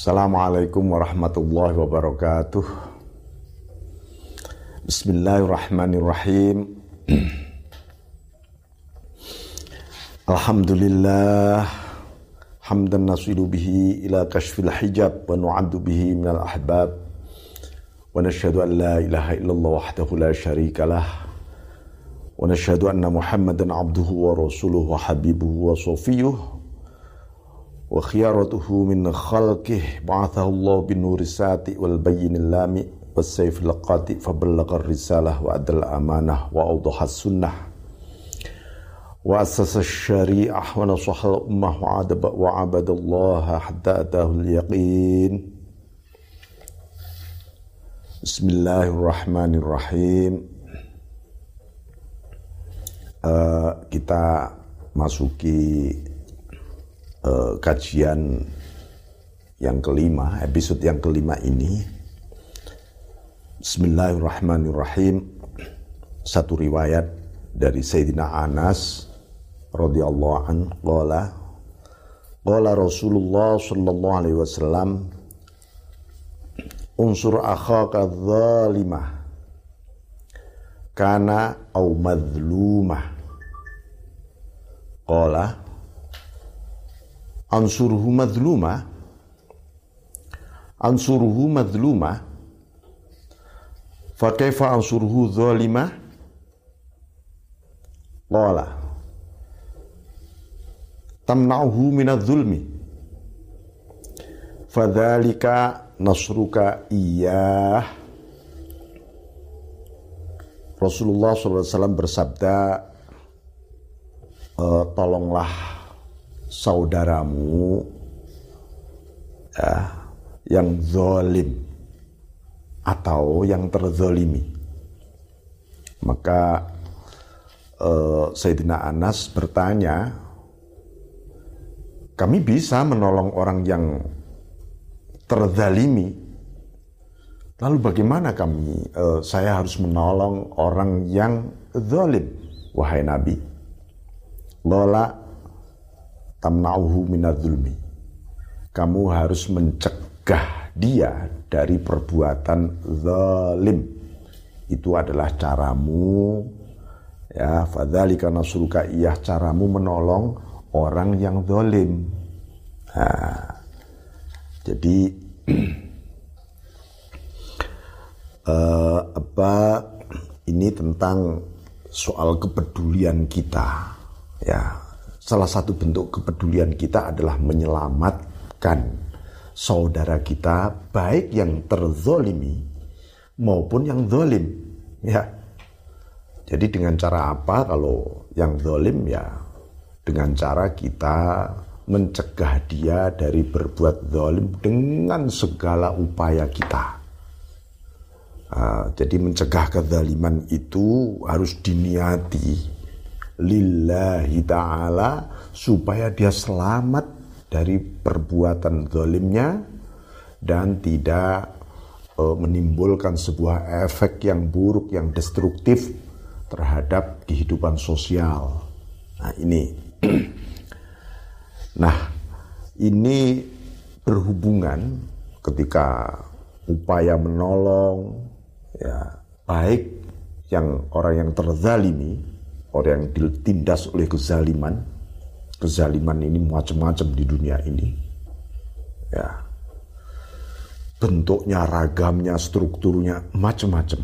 Assalamualaikum warahmatullahi wabarakatuh. Bismillahirrahmanirrahim. Alhamdulillah hamdan nasidu bihi ila kashfil hijab wa nu'addu bihi minal ahbab wa nashhadu an la ilaha illallah wahdahu la sharika lah wa nashhadu anna muhammadan abduhu wa rasuluhu wa habibuhu wa sofiyuh وخيارته من خلقه بعثه الله بالنور الساتئ والبين اللامئ والسيف القاطئ فبلغ الرسالة وأدى الأمانة وأوضح السنة. وأسس الشريعة ونصح الأمة وعبد الله حتى أتاه اليقين. بسم الله الرحمن الرحيم. uh, kita masuki uh, kajian yang kelima, episode yang kelima ini. Bismillahirrahmanirrahim. Satu riwayat dari Sayyidina Anas radhiyallahu an qala qala Rasulullah sallallahu alaihi wasallam unsur akhaka zalimah kana au madlumah qala ansuruhu madluma. Ansuruhu madluma. Fa kaifa ansuruhu zalima? Qala. Tamna'uhu minadh-dhulmi fadzalika nasruka iyah Rasulullah SAW bersabda e, tolonglah saudaramu ya, yang zolim atau yang terzolimi maka e, Sayyidina Anas bertanya kami bisa menolong orang yang terzalimi. Lalu bagaimana kami, uh, saya harus menolong orang yang zalim, wahai Nabi. Lola tamna'uhu minadzulmi. Kamu harus mencegah dia dari perbuatan zalim. Itu adalah caramu ya fadzalika nasruka iyah caramu menolong orang yang zalim. Nah, jadi uh, apa ini tentang soal kepedulian kita ya salah satu bentuk kepedulian kita adalah menyelamatkan saudara kita baik yang terzolimi maupun yang zolim ya. Jadi dengan cara apa? Kalau yang zolim ya dengan cara kita mencegah dia dari berbuat zalim dengan segala upaya kita. Uh, jadi mencegah kezaliman itu harus diniati lillahi ta'ala supaya dia selamat dari perbuatan zalimnya dan tidak uh, menimbulkan sebuah efek yang buruk, yang destruktif terhadap kehidupan sosial. Nah ini Nah, ini berhubungan ketika upaya menolong ya baik yang orang yang terzalimi, orang yang ditindas oleh kezaliman. Kezaliman ini macam-macam di dunia ini. Ya. Bentuknya, ragamnya, strukturnya macam-macam.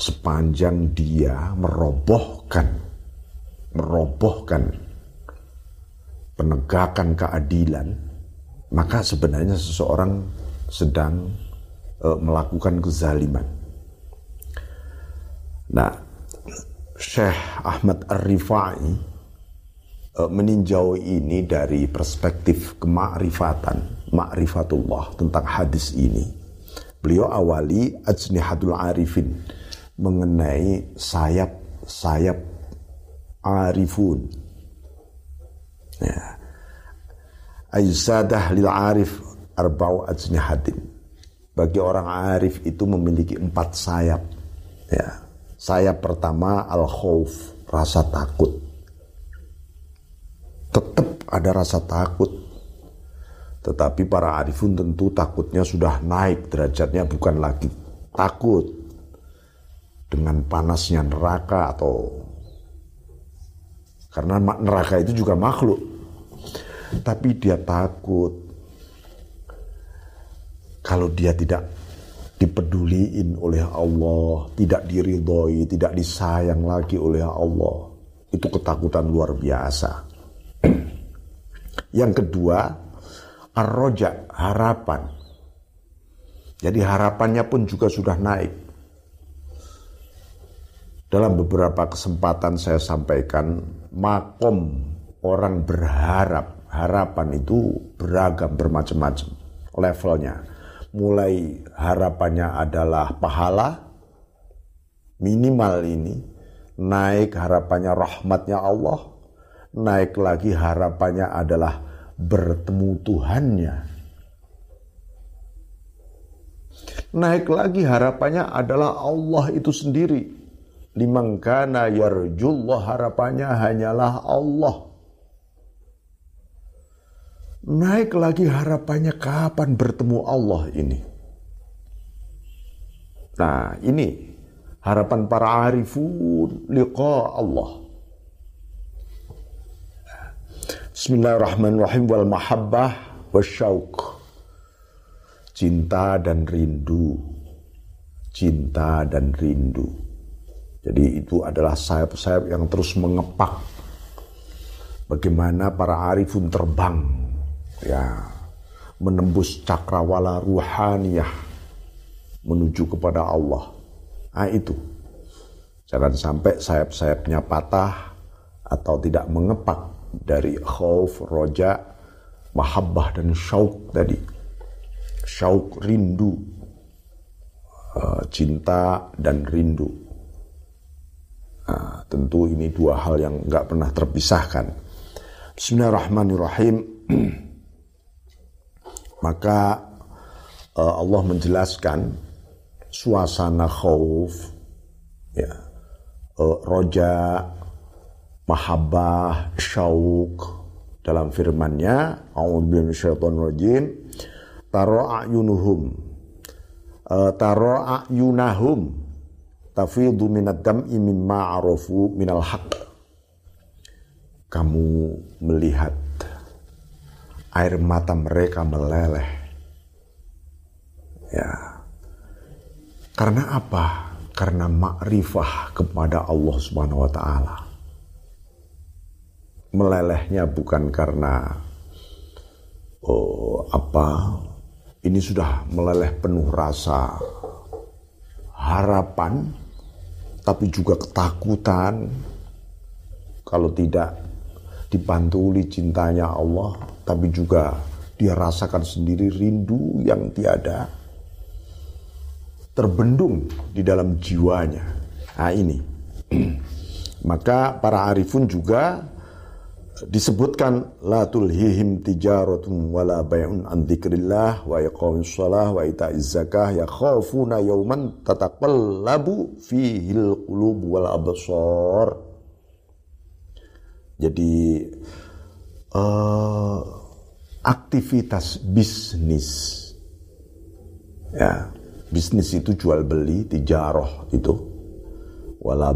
Sepanjang dia merobohkan merobohkan penegakan keadilan, maka sebenarnya seseorang sedang e, melakukan kezaliman. Nah, Syekh Ahmad Ar-Rifai e, meninjau ini dari perspektif kemakrifatan, makrifatullah tentang hadis ini. Beliau awali ajnihatul arifin mengenai sayap-sayap arifun Ya. Ayusadah lil arif arba'u ajnihatin. Bagi orang arif itu memiliki empat sayap. Ya. Sayap pertama al khauf, rasa takut. Tetap ada rasa takut. Tetapi para arifun tentu takutnya sudah naik derajatnya bukan lagi takut dengan panasnya neraka atau karena neraka itu juga makhluk. Tapi dia takut kalau dia tidak dipeduliin oleh Allah, tidak diridhoi, tidak disayang lagi oleh Allah. Itu ketakutan luar biasa. Yang kedua, arroja, harapan. Jadi harapannya pun juga sudah naik. Dalam beberapa kesempatan saya sampaikan, makom orang berharap, harapan itu beragam, bermacam-macam levelnya mulai harapannya adalah pahala minimal ini naik harapannya rahmatnya Allah naik lagi harapannya adalah bertemu Tuhannya. Naik lagi harapannya adalah Allah itu sendiri. Limangkana yarjullah harapannya hanyalah Allah naik lagi harapannya kapan bertemu Allah ini. Nah, ini harapan para arifun liqa Allah. Bismillahirrahmanirrahim wal mahabbah wasyauq. Cinta dan rindu. Cinta dan rindu. Jadi itu adalah sayap-sayap yang terus mengepak bagaimana para arifun terbang ya menembus cakrawala ruhaniyah menuju kepada Allah. Nah itu. Jangan sampai sayap-sayapnya patah atau tidak mengepak dari khauf, roja, mahabbah dan syauk tadi. Syauk rindu, eh, cinta dan rindu. Nah, tentu ini dua hal yang nggak pernah terpisahkan. Bismillahirrahmanirrahim. Maka uh, Allah menjelaskan suasana khauf ya uh, roja mahabbah syauk dalam firman-Nya minasyaitonirrajim taro ayunuhum uh, taro ayunahum tafidu minad dam'i mimma arafu minal haq kamu melihat air mata mereka meleleh. Ya. Karena apa? Karena makrifah kepada Allah Subhanahu wa taala. Melelehnya bukan karena oh, apa? Ini sudah meleleh penuh rasa harapan tapi juga ketakutan kalau tidak dipantuli cintanya Allah tapi juga dia rasakan sendiri rindu yang tiada terbendung di dalam jiwanya. Nah ini. Maka para arifun juga disebutkan la tulhihim tijaratun wala bay'un an dzikrillah wa iqamis shalah wa ita'iz zakah yakhafuna yawman tataqallabu fihil qulub wal absar. Jadi uh, aktivitas bisnis. Ya, bisnis itu jual beli, tijaroh itu. Wala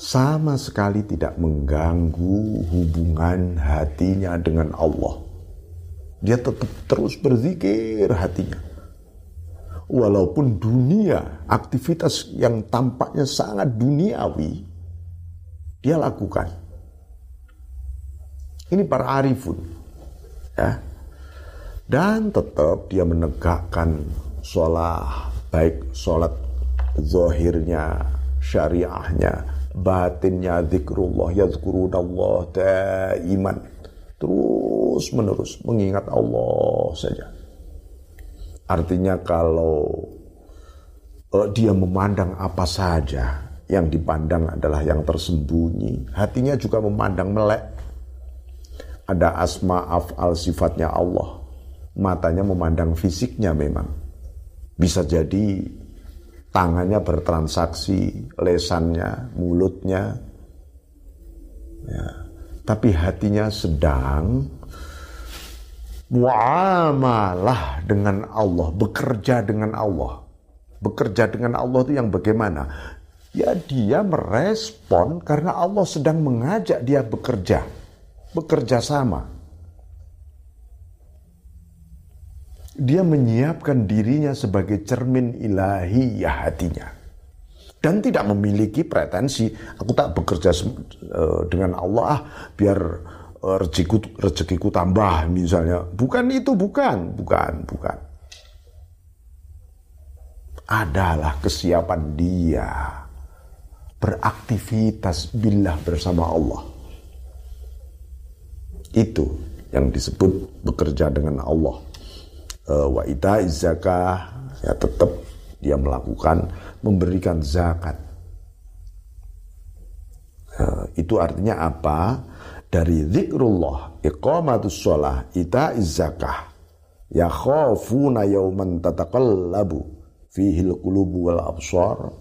sama sekali tidak mengganggu hubungan hatinya dengan Allah. Dia tetap terus berzikir hatinya. Walaupun dunia, aktivitas yang tampaknya sangat duniawi, dia lakukan. Ini para arifun ya. Dan tetap dia menegakkan sholat baik sholat zohirnya syariahnya batinnya zikrullah yazkurunallah daiman. Terus menerus mengingat Allah saja. Artinya kalau uh, dia memandang apa saja yang dipandang adalah yang tersembunyi hatinya juga memandang melek ada asma af'al sifatnya Allah. Matanya memandang fisiknya memang. Bisa jadi tangannya bertransaksi, lesannya, mulutnya. Ya. Tapi hatinya sedang muamalah dengan Allah, bekerja dengan Allah. Bekerja dengan Allah itu yang bagaimana? Ya dia merespon karena Allah sedang mengajak dia bekerja, bekerja sama. Dia menyiapkan dirinya sebagai cermin ilahi ya hatinya. Dan tidak memiliki pretensi, aku tak bekerja eh, dengan Allah ah, biar Eh, rezekiku rezekiku tambah misalnya. Bukan itu, bukan, bukan, bukan. Adalah kesiapan dia beraktivitas billah bersama Allah. Itu yang disebut bekerja dengan Allah. Uh, wa ita zakah ya tetap dia melakukan memberikan zakat. Uh, itu artinya apa? dari zikrullah, iqamatus sholah, ita zakah, ya khafuna yawman tataqallabu fihil qulubu wal absar,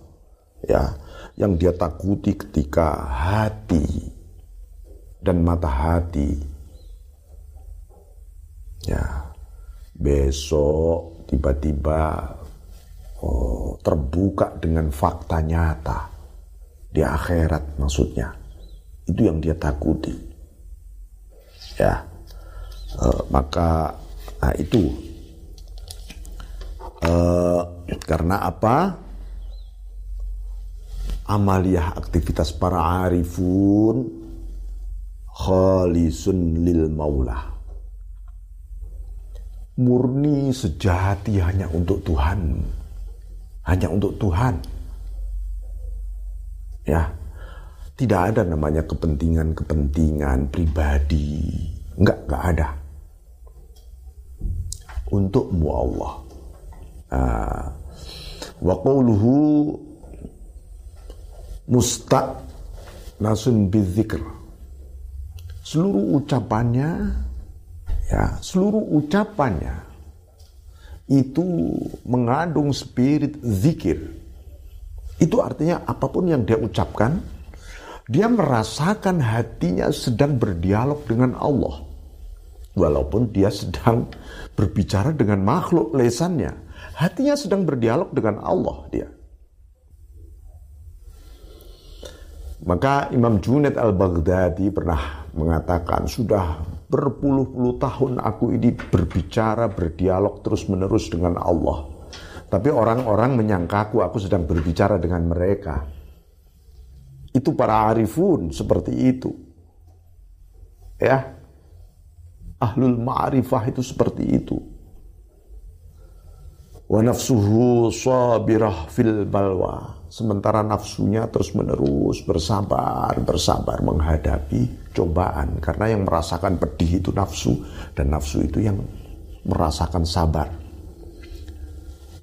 ya, yang dia takuti ketika hati dan mata hati ya. Besok tiba-tiba oh, terbuka dengan fakta nyata. Di akhirat maksudnya. Itu yang dia takuti. Ya. Uh, maka nah itu. Uh, karena apa? Amaliyah aktivitas para arifun khalisun lil maula murni sejati hanya untuk Tuhan hanya untuk Tuhan ya tidak ada namanya kepentingan-kepentingan pribadi. Enggak, enggak ada. Untukmu Allah. Uh, wa qawluhu musta nasun bidzikr. Seluruh ucapannya ya, seluruh ucapannya itu mengandung spirit zikir. Itu artinya apa pun yang dia ucapkan dia merasakan hatinya sedang berdialog dengan Allah. Walaupun dia sedang berbicara dengan makhluk lesannya. Hatinya sedang berdialog dengan Allah dia. Maka Imam Junaid al-Baghdadi pernah mengatakan, sudah berpuluh-puluh tahun aku ini berbicara, berdialog terus-menerus dengan Allah. Tapi orang-orang menyangkaku aku sedang berbicara dengan mereka. Itu para arifun seperti itu. Ya. Ahlul ma'rifah itu seperti itu. Wa nafsuhu sabirah fil balwa. Sementara nafsunya terus menerus bersabar, bersabar menghadapi cobaan. Karena yang merasakan pedih itu nafsu. Dan nafsu itu yang merasakan sabar.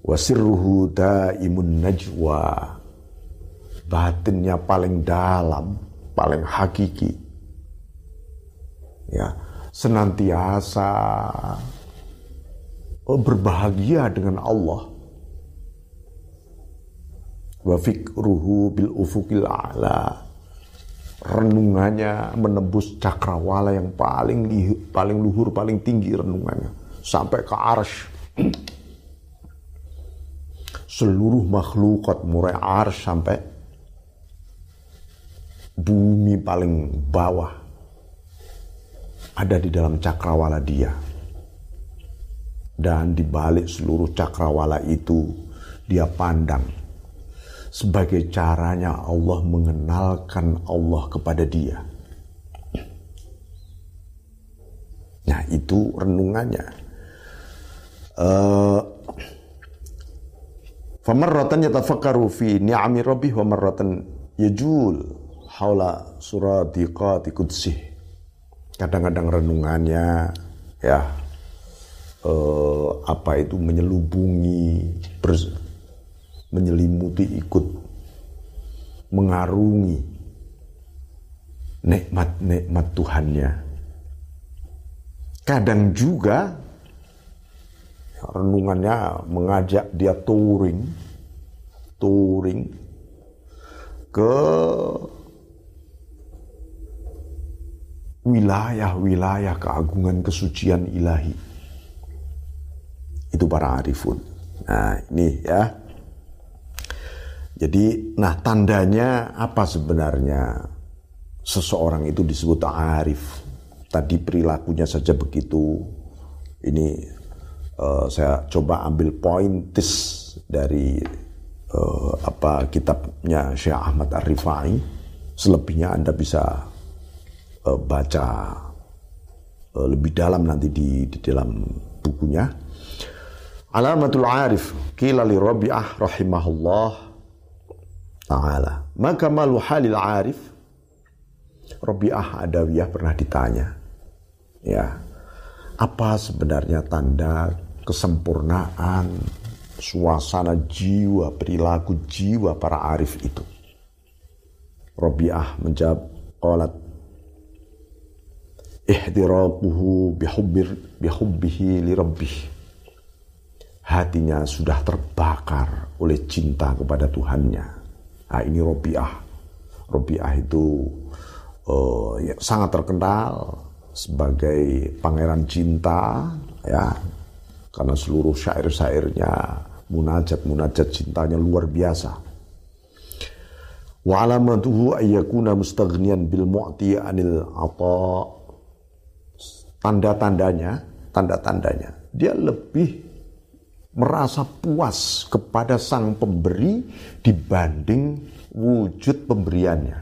Wasirruhu daimun najwa batinnya paling dalam, paling hakiki. Ya, senantiasa oh, berbahagia dengan Allah. Wa fikruhu bil ufukil a'la. Renungannya menembus cakrawala yang paling paling luhur, paling tinggi renungannya sampai ke arsh. Seluruh makhlukat mulai arsh sampai bumi paling bawah ada di dalam cakrawala dia. Dan di balik seluruh cakrawala itu dia pandang sebagai caranya Allah mengenalkan Allah kepada dia. Nah itu renungannya. Uh, Famarratan yatafakkaru fi ni'ami rabbih wa marratan yajul haula suradiqati kudsih. Kadang-kadang renungannya ya eh, apa itu menyelubungi menyelimuti ikut mengarungi nikmat-nikmat Tuhannya. Kadang juga renungannya mengajak dia touring, touring ke wilayah-wilayah keagungan kesucian ilahi. Itu para arifun. Nah ini ya. Jadi, nah tandanya apa sebenarnya seseorang itu disebut arif? Tadi perilakunya saja begitu. Ini uh, saya coba ambil pointis dari uh, apa kitabnya Syekh Ahmad Ar-Rifai. Selebihnya Anda bisa uh, baca uh, lebih dalam nanti di, di dalam bukunya. Alamatul Arif kila li Rabi'ah rahimahullah taala. Maka malu halil arif Rabi'ah Adawiyah pernah ditanya. Ya. Apa sebenarnya tanda kesempurnaan suasana jiwa, perilaku jiwa para arif itu? Rabi'ah menjawab, qalat ihdiraquhu bihubbir bihubbihi li rabbih. Hatinya sudah terbakar oleh cinta kepada Tuhannya. Nah, ini Robiah. Robiah itu uh, ya, sangat terkenal sebagai pangeran cinta, ya, karena seluruh syair-syairnya munajat-munajat cintanya luar biasa. Wa alamatuhu ayyakuna mustaghniyan bil mu'ti anil ata tanda-tandanya, tanda-tandanya, dia lebih merasa puas kepada sang pemberi dibanding wujud pemberiannya.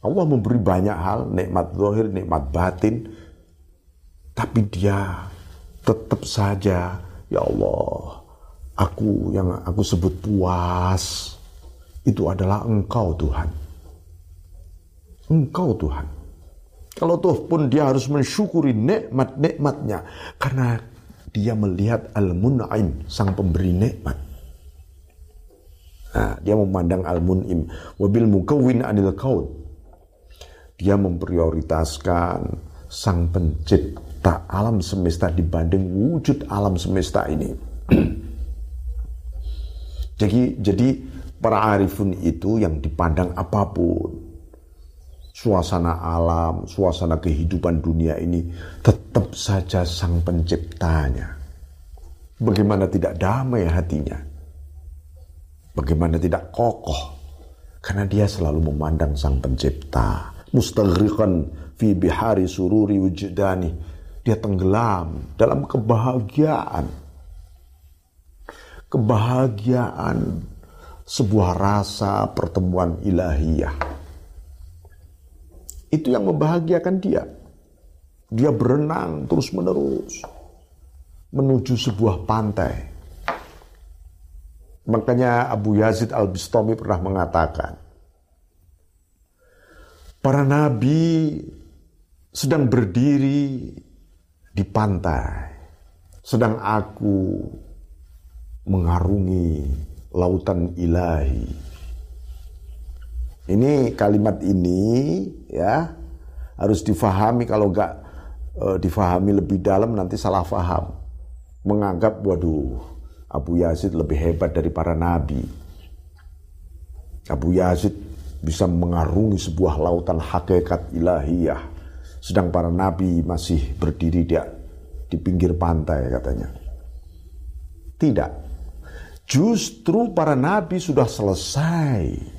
Allah memberi banyak hal, nikmat zahir, nikmat batin, tapi dia tetap saja, ya Allah, aku yang aku sebut puas, itu adalah Engkau Tuhan. Engkau Tuhan. Kalau toh pun dia harus mensyukuri nikmat-nikmatnya karena dia melihat al-mun'im sang pemberi nikmat. Nah, dia memandang al-mun'im wabil mukawwin anil kaun. Dia memprioritaskan sang pencipta alam semesta dibanding wujud alam semesta ini. jadi jadi para arifun itu yang dipandang apa pun suasana alam, suasana kehidupan dunia ini tetap saja sang penciptanya. Bagaimana tidak damai hatinya? Bagaimana tidak kokoh? Karena dia selalu memandang sang pencipta. Mustaghriqan fi bihari sururi wujudani. Dia tenggelam dalam kebahagiaan. Kebahagiaan sebuah rasa pertemuan ilahiyah itu yang membahagiakan dia. Dia berenang terus-menerus menuju sebuah pantai. Makanya Abu Yazid Al-Bistami pernah mengatakan, para nabi sedang berdiri di pantai, sedang aku mengarungi lautan ilahi ini kalimat ini ya harus difahami kalau nggak e, difahami lebih dalam nanti salah faham. Menganggap waduh Abu Yazid lebih hebat dari para nabi. Abu Yazid bisa mengarungi sebuah lautan hakikat ilahiyah. Sedang para nabi masih berdiri di, di pinggir pantai katanya. Tidak. Justru para nabi sudah selesai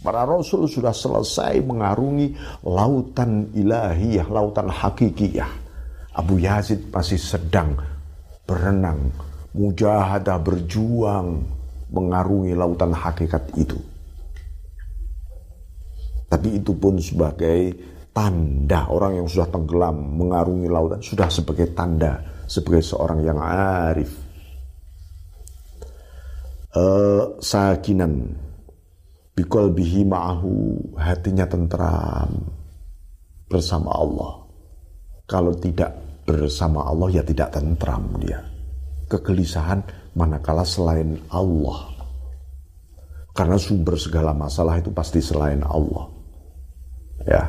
Para rasul sudah selesai mengarungi lautan ilahiyah, lautan hakikiyah. Abu Yazid masih sedang berenang, mujahadah berjuang mengarungi lautan hakikat itu. Tapi itu pun sebagai tanda orang yang sudah tenggelam mengarungi lautan sudah sebagai tanda sebagai seorang yang arif. Uh, sakinan bikol bihi ma'ahu hatinya tentram bersama Allah kalau tidak bersama Allah ya tidak tentram dia. Kegelisahan manakala selain Allah. Karena sumber segala masalah itu pasti selain Allah. Ya.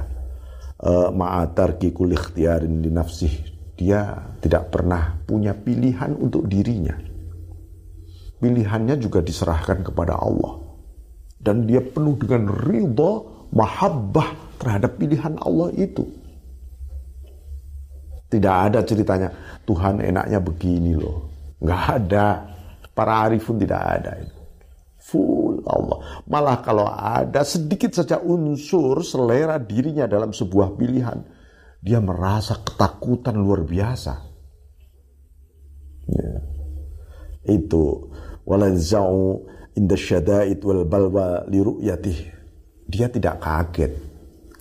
Eh, ma'atar kikul ikhtiarin di nafsih. Dia tidak pernah punya pilihan untuk dirinya. Pilihannya juga diserahkan kepada Allah. Dan dia penuh dengan ridha, mahabbah terhadap pilihan Allah itu. Tidak ada ceritanya Tuhan enaknya begini loh. Nggak ada. Para arifun tidak ada itu. Full Allah. Malah kalau ada sedikit saja unsur selera dirinya dalam sebuah pilihan, dia merasa ketakutan luar biasa. Ya. Itu walazau inda syada'id wal balwa li Dia tidak kaget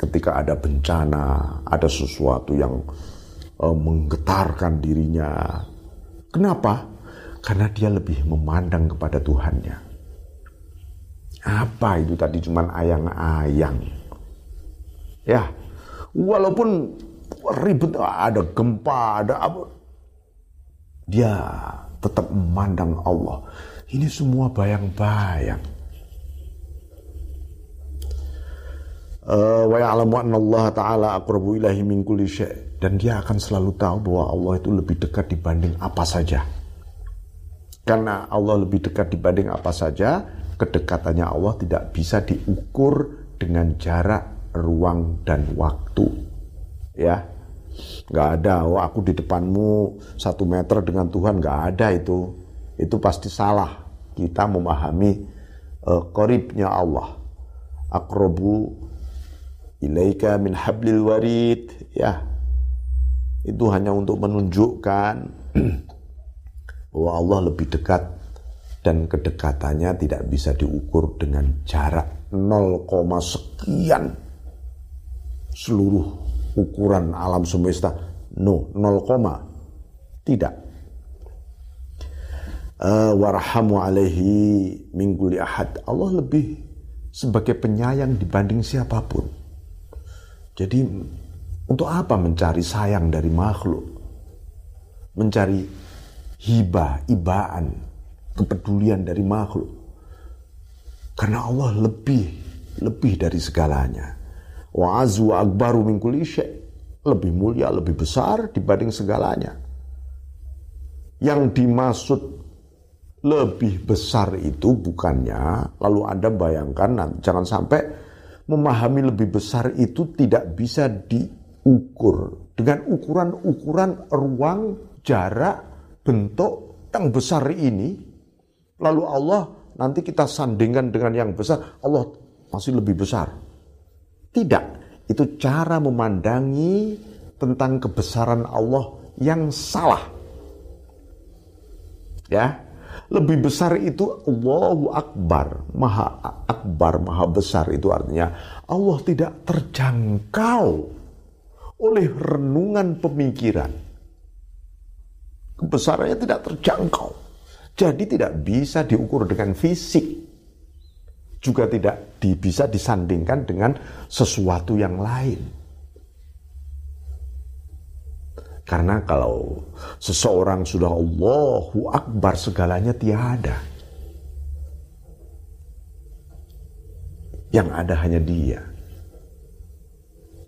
ketika ada bencana, ada sesuatu yang uh, menggetarkan dirinya. Kenapa? Karena dia lebih memandang kepada Tuhannya. Apa itu tadi cuman ayang-ayang. Ya, walaupun ribut ada gempa, ada apa. Dia tetap memandang Allah. Ini semua bayang-bayang. Eh, wa ya'lamu anna Allah taala aqrabu ilahi min kulli dan dia akan selalu tahu bahwa Allah itu lebih dekat dibanding apa saja. Karena Allah lebih dekat dibanding apa saja, kedekatannya Allah tidak bisa diukur dengan jarak, ruang, dan waktu. Ya, nggak ada. Oh, aku di depanmu satu meter dengan Tuhan nggak ada itu. Itu pasti salah. Kita memahami uh, koribnya Allah. Akrobu ilaika min hablil warid. Ya, itu hanya untuk menunjukkan bahwa Allah lebih dekat dan kedekatannya tidak bisa diukur dengan jarak 0, sekian seluruh ukuran alam semesta. No 0, tidak. Uh, warhamu alaihi mingguli ahad. Allah lebih sebagai penyayang dibanding siapa pun. Jadi untuk apa mencari sayang dari makhluk mencari hibah, ibaan, kepedulian dari makhluk. Karena Allah lebih, lebih dari segalanya. Wa azu akbaru min kulli Lebih mulia, lebih besar dibanding segalanya. Yang dimaksud lebih besar itu bukannya lalu Anda bayangkan jangan sampai memahami lebih besar itu tidak bisa diukur dengan ukuran-ukuran ruang, jarak, bentuk yang besar ini, lalu Allah nanti kita sandingkan dengan yang besar, Allah masih lebih besar. Tidak, itu cara memandangi tentang kebesaran Allah yang salah. Ya, lebih besar itu Allahu Akbar, Maha Akbar, Maha Besar itu artinya. Allah tidak terjangkau oleh renungan pemikiran kebesarannya tidak terjangkau. Jadi tidak bisa diukur dengan fisik. Juga tidak bisa disandingkan dengan sesuatu yang lain. Karena kalau seseorang sudah Allahu Akbar segalanya tiada. Yang ada hanya dia.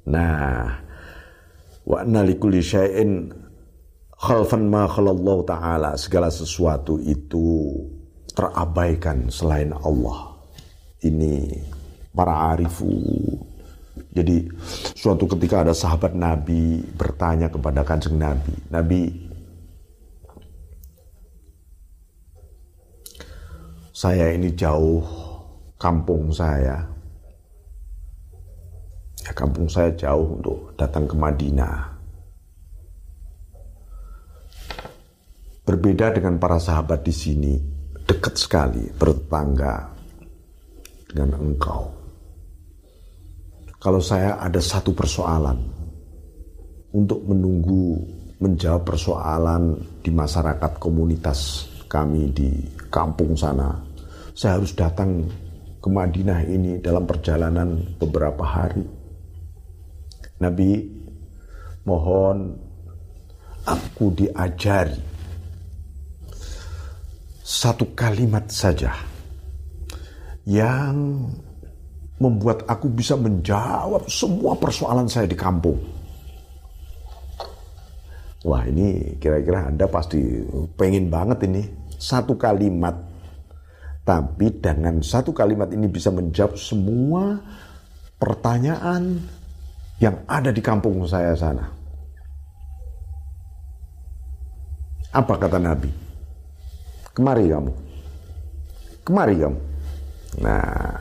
Nah, wa nalikuli syai'in khalfan ma khalallahu ta'ala. Segala sesuatu itu terabaikan selain Allah. Ini para arifu. Jadi suatu ketika ada sahabat Nabi bertanya kepada kanjeng Nabi Nabi saya ini jauh kampung saya. ya kampung saya jauh untuk datang ke Madinah Berbeda dengan para sahabat di sini, dekat sekali bertetangga dengan engkau. Kalau saya ada satu persoalan untuk menunggu menjawab persoalan di masyarakat komunitas kami di kampung sana, saya harus datang ke Madinah ini dalam perjalanan beberapa hari. Nabi mohon aku diajari satu kalimat saja yang membuat aku bisa menjawab semua persoalan saya di kampung. Wah ini kira-kira Anda pasti pengen banget ini. Satu kalimat. Tapi dengan satu kalimat ini bisa menjawab semua pertanyaan yang ada di kampung saya sana. Apa kata Nabi? Kemari kamu. Kemari kamu. Nah,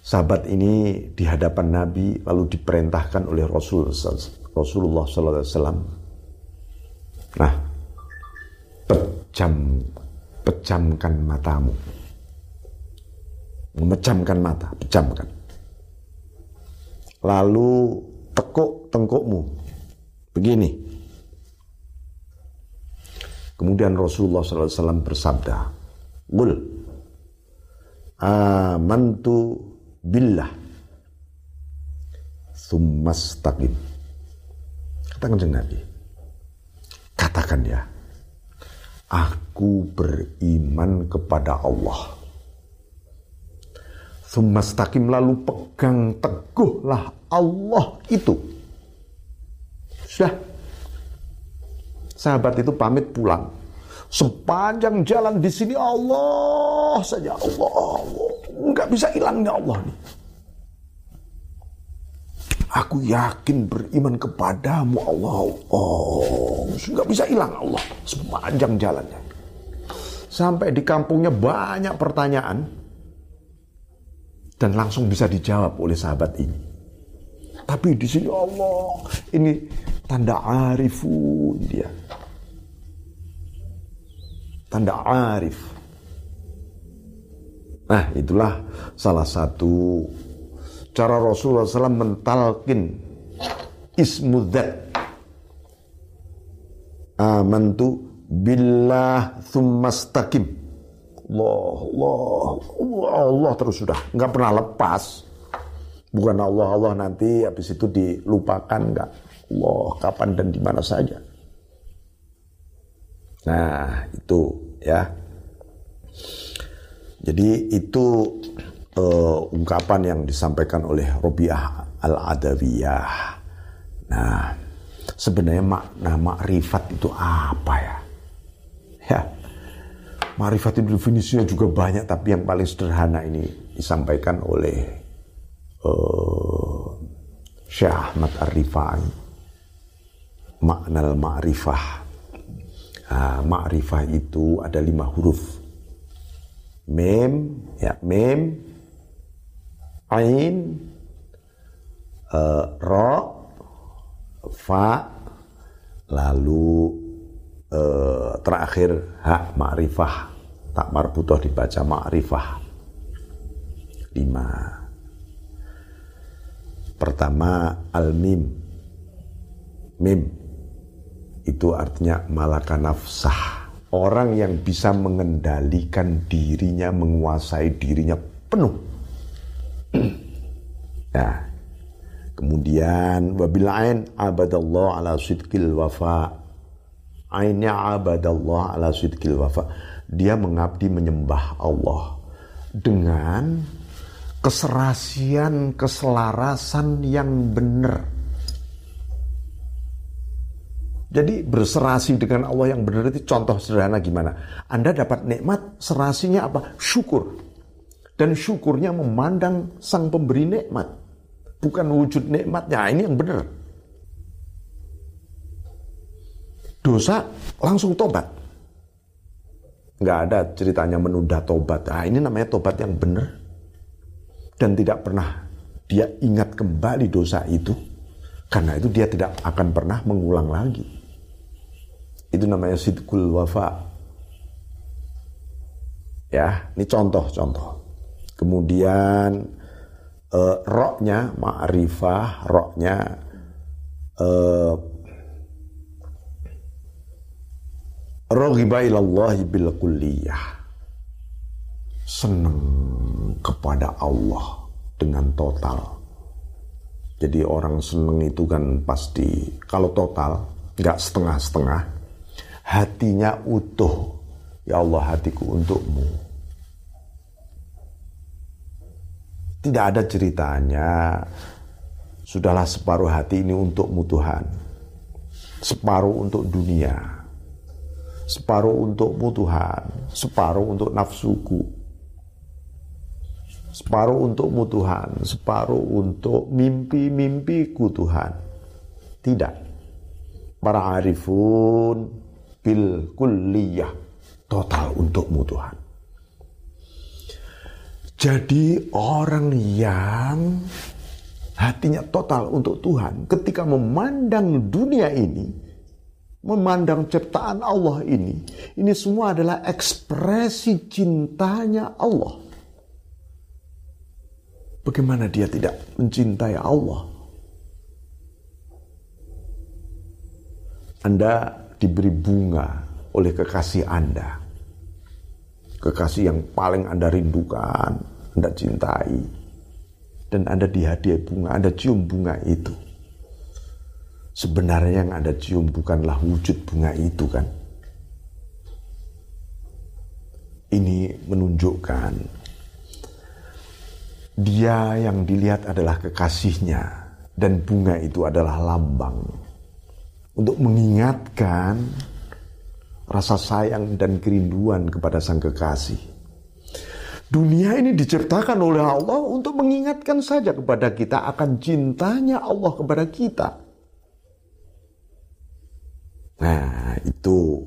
sahabat ini di hadapan Nabi lalu diperintahkan oleh Rasul Rasulullah SAW. Nah, pejam, pejamkan matamu, memejamkan mata, pejamkan. Lalu tekuk tengkukmu, begini. Kemudian Rasulullah SAW bersabda, Gul, amantu billah, summastaqim. Katakan Nabi, katakan ya, aku beriman kepada Allah. Summastaqim lalu pegang teguhlah Allah itu. Sudah. Sahabat itu pamit pulang. Sepanjang jalan di sini Allah saja Allah, Allah. Nggak bisa hilangnya Allah nih. Aku yakin beriman kepadamu Allah. Oh, nggak bisa hilang Allah sepanjang jalannya. Sampai di kampungnya banyak pertanyaan dan langsung bisa dijawab oleh sahabat ini. Tapi di sini Allah, ini tanda arifun dia tanda arif. Nah, itulah salah satu cara Rasulullah SAW mentalkin ismudzat. Amantu billah thummastaqim. Allah, Allah, Allah, Allah terus sudah. Nggak pernah lepas. Bukan Allah, Allah nanti habis itu dilupakan. Nggak. Allah kapan dan di mana saja. Nah, itu ya. Jadi itu uh, ungkapan yang disampaikan oleh Robiah Al-Adawiyah. Nah, sebenarnya makna makrifat itu apa ya? Ya, makrifat itu definisinya juga banyak, tapi yang paling sederhana ini disampaikan oleh uh, Syekh Ahmad Ar-Rifai. Makna al-ma'rifah Nah, ma'rifah itu ada lima huruf. Mem, ya, mem, ain, uh, ro, fa, lalu uh, terakhir hak ma'rifah. Tak marbutoh dibaca ma'rifah. Lima. Pertama, al-mim. Mim itu artinya malaka nafsah. Orang yang bisa mengendalikan dirinya, menguasai dirinya penuh. nah, kemudian wabilain abadallah ala sidqil wafa. Ainnya abadallah ala sidqil wafa. Dia mengabdi menyembah Allah dengan keserasian, keselarasan yang benar jadi berserasi dengan Allah yang benar itu contoh sederhana gimana? Anda dapat nikmat, serasinya apa? Syukur. Dan syukurnya memandang sang pemberi nikmat. Bukan wujud nikmatnya, ini yang benar. Dosa langsung tobat. Nggak ada ceritanya menunda tobat. Ah, ini namanya tobat yang benar. Dan tidak pernah dia ingat kembali dosa itu. Karena itu dia tidak akan pernah mengulang lagi. Itu namanya sidkul wafa. Ya, ini contoh-contoh. Kemudian uh, roknya ma'rifah, roknya uh, Roghiba ilallahi bil kulliyah. Senang kepada Allah dengan total. Jadi orang seneng itu kan pasti kalau total, nggak setengah-setengah, hatinya utuh. Ya Allah hatiku untukmu. Tidak ada ceritanya. Sudahlah separuh hati ini untukmu Tuhan. Separuh untuk dunia. Separuh untukmu Tuhan. Separuh untuk nafsuku. Separuh untukmu Tuhan. Separuh untuk mimpi-mimpiku Tuhan. Tidak. Para arifun bil kulliyah total untukmu Tuhan. Jadi orang yang hatinya total untuk Tuhan ketika memandang dunia ini, memandang ciptaan Allah ini, ini semua adalah ekspresi cintanya Allah. Bagaimana dia tidak mencintai Allah? Anda diberi bunga oleh kekasih Anda. Kekasih yang paling Anda rindukan, Anda cintai. Dan Anda dihadiah bunga, Anda cium bunga itu. Sebenarnya yang Anda cium bukanlah wujud bunga itu kan. Ini menunjukkan dia yang dilihat adalah kekasihnya dan bunga itu adalah lambang untuk mengingatkan rasa sayang dan kerinduan kepada sang kekasih. Dunia ini diciptakan oleh Allah untuk mengingatkan saja kepada kita akan cintanya Allah kepada kita. Nah, itu.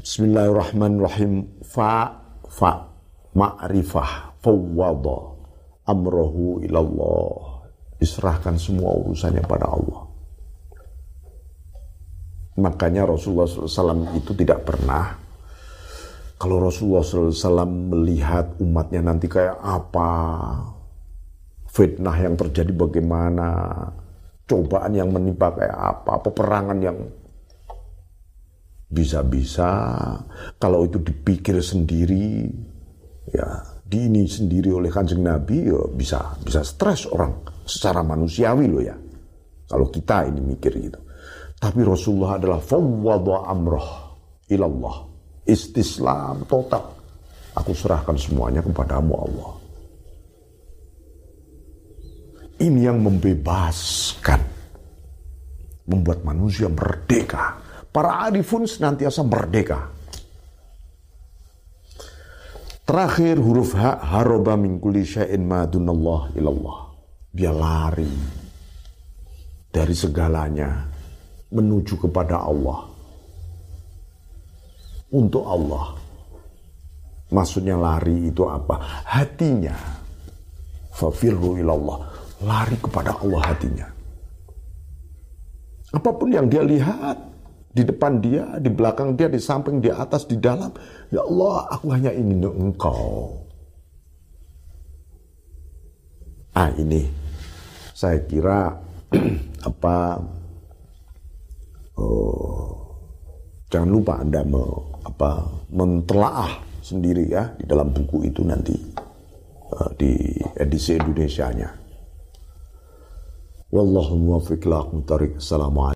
Bismillahirrahmanirrahim. Fa fa ma'rifah fawwada amrohu ilallah. Diserahkan semua urusannya pada Allah. Makanya Rasulullah SAW itu tidak pernah kalau Rasulullah SAW melihat umatnya nanti kayak apa, fitnah yang terjadi bagaimana, cobaan yang menimpa kayak apa, peperangan yang bisa-bisa kalau itu dipikir sendiri, ya di ini sendiri oleh kanjeng Nabi, ya bisa bisa stres orang secara manusiawi loh ya. Kalau kita ini mikir gitu. Tapi Rasulullah adalah fawwadha amroh ilallah. Istislam total. Aku serahkan semuanya kepadamu Allah. Ini yang membebaskan. Membuat manusia merdeka. Para arifun senantiasa merdeka. Terakhir huruf ha haroba min kulli syai'in madunallah ilallah. Dia lari dari segalanya menuju kepada Allah. Untuk Allah. Maksudnya lari itu apa? Hatinya. Fafirru ilallah. Lari kepada Allah hatinya. Apa pun yang dia lihat, di depan dia, di belakang dia, di samping, di atas, di dalam. Ya Allah, aku hanya ingin engkau. Ah ini, saya kira apa oh, jangan lupa Anda me, apa, mentelaah sendiri ya di dalam buku itu nanti uh, di edisi Indonesia-nya. Wallahu muwaffiq Assalamualaikum.